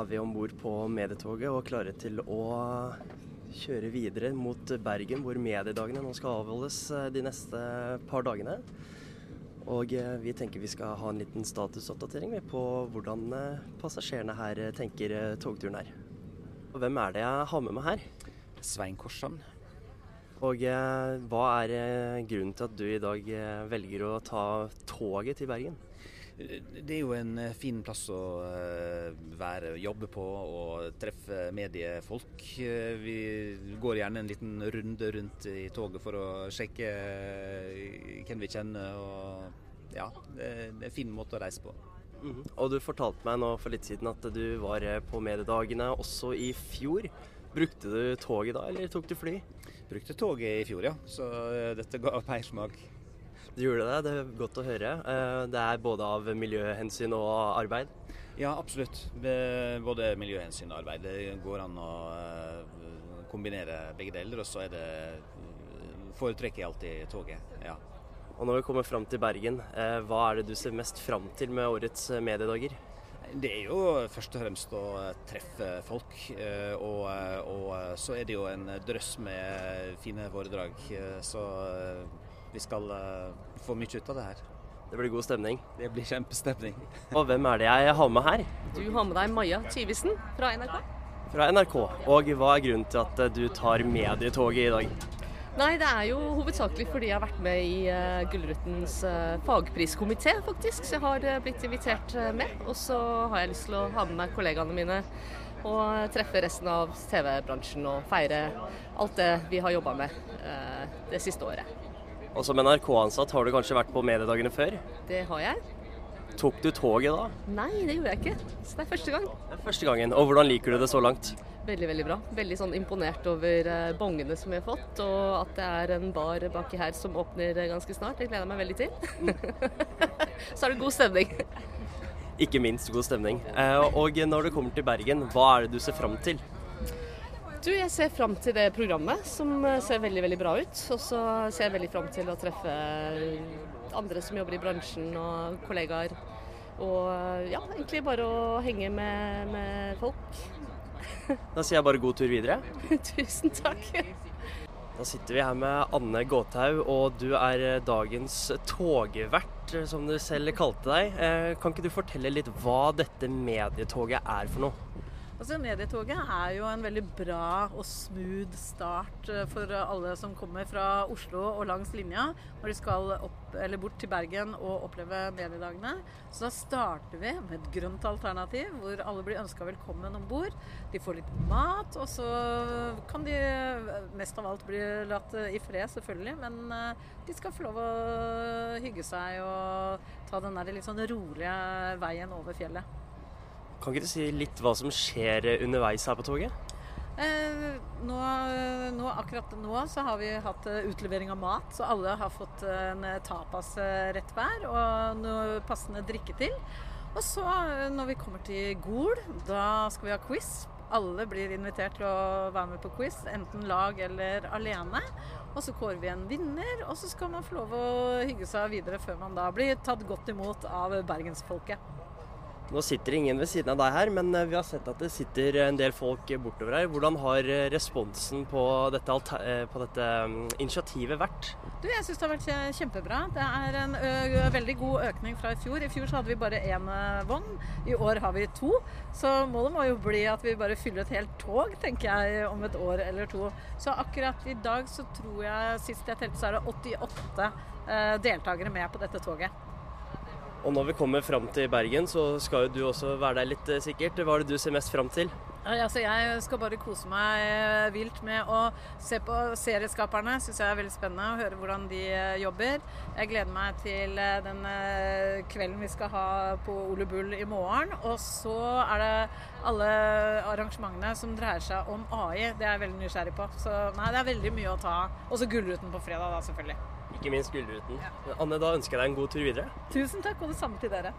er vi om bord på medietoget og klare til å kjøre videre mot Bergen, hvor mediedagene nå skal avholdes eh, de neste par dagene. Og eh, vi tenker vi skal ha en liten statusoppdatering på hvordan eh, passasjerene her tenker togturen er. Og hvem er det jeg har med meg her? Svein Korsan. Og hva er grunnen til at du i dag velger å ta toget til Bergen? Det er jo en eh, fin plass å eh, være, jobbe på og treffe mediefolk. Eh, vi går gjerne en liten runde rundt i toget for å sjekke hvem vi kjenner. og ja, Det er en fin måte å reise på. Mm -hmm. Og du fortalte meg nå for litt siden at du var på mediedagene også i fjor. Brukte du toget da, eller tok du fly? Brukte toget i fjor, ja. Så dette ga mersmak. Du gjorde det, det er godt å høre. Eh, det er både av miljøhensyn og arbeid? Ja, absolutt. Både miljøhensyn og arbeid. Det går an å eh, kombinere begge deler. Og så er det foretrekker jeg alltid toget. ja. Og når vi kommer fram til Bergen, eh, hva er det du ser mest fram til med årets mediedager? Det er jo først og fremst å treffe folk. Og, og så er det jo en drøss med fine foredrag. Så vi skal uh, få mye ut av det her. Det blir god stemning? Det blir kjempestemning. Og hvem er det jeg har med her? Du har med deg Maja Tyvisen fra NRK. Fra NRK. Og hva er grunnen til at du tar medietoget i dag? Nei, det er jo hovedsakelig fordi jeg har vært med i uh, Gullrutens uh, fagpriskomité, faktisk. Så jeg har uh, blitt invitert med. Og så har jeg lyst til å ha med meg kollegaene mine og treffe resten av TV-bransjen og feire alt det vi har jobba med det siste året. Og som NRK-ansatt har du kanskje vært på mediedagene før? Det har jeg. Tok du toget da? Nei, det gjorde jeg ikke. Så det er første gang. Det er første gangen. Og hvordan liker du det så langt? Veldig, veldig bra. Veldig sånn imponert over eh, bongene som vi har fått, og at det er en bar baki her som åpner ganske snart. Det gleder jeg meg veldig til. så er det god stemning. Ikke minst god stemning. Eh, og når du kommer til Bergen, hva er det du ser fram til? Du, jeg ser fram til det programmet, som eh, ser veldig veldig bra ut. Og så ser jeg veldig fram til å treffe andre som jobber i bransjen og kollegaer. Og eh, ja, egentlig bare å henge med, med folk. Da sier jeg bare god tur videre. Tusen takk. Da sitter vi her med Anne Gåthaug, og du er eh, dagens togvert, som du selv kalte deg. Kan ikke du fortelle litt hva dette medietoget er for noe? Altså, Medietoget er jo en veldig bra og smooth start eh, for alle som kommer fra Oslo og langs linja når de skal opp, bort til Bergen og oppleve mediedagene. Så da starter vi med et grønt alternativ hvor alle blir ønska velkommen om bord. De får litt mat, og så kan de mest av alt bli latt i fred, selvfølgelig. Men eh, de skal få lov å hygge seg og ta den der litt sånn rolige veien over fjellet. Kan ikke du si litt hva som skjer underveis her på toget? Eh, nå, nå, akkurat nå så har vi hatt eh, utlevering av mat, så alle har fått en tapasrett hver og noe passende drikke til. Og så når vi kommer til Gol, da skal vi ha quiz. Alle blir invitert til å være med på quiz, enten lag eller alene. Og så kårer vi en vinner, og så skal man få lov å hygge seg videre før man da blir tatt godt imot av bergensfolket. Nå sitter ingen ved siden av deg her, men eh, vi har sett at det sitter en del folk bortover her. Hvordan har eh, responsen på dette, eh, på dette mm, initiativet vært? Du, jeg syns det har vært kjempebra. Det er en veldig god økning fra i fjor. I fjor så hadde vi bare én vogn, i år har vi to. Så målet må jo bli at vi bare fyller et helt tog, tenker jeg, om et år eller to. Så akkurat i dag så tror jeg, sist jeg telte, så er det 88 deltakere med på dette toget. Og når vi kommer fram til Bergen, så skal jo du også være der litt, eh, sikkert. Hva er det du ser mest fram til? Altså, jeg skal bare kose meg eh, vilt med å se på serieskaperne. Syns jeg er veldig spennende å høre hvordan de eh, jobber. Jeg gleder meg til den kvelden vi skal ha på Ole Bull i morgen. Og så er det alle arrangementene som dreier seg om AI. Det er jeg veldig nysgjerrig på. Så nei, det er veldig mye å ta. Og så Gullruten på fredag, da, selvfølgelig. Ikke minst Gullruten. Ja. Anne, da ønsker jeg deg en god tur videre. Tusen takk, og det samme til dere.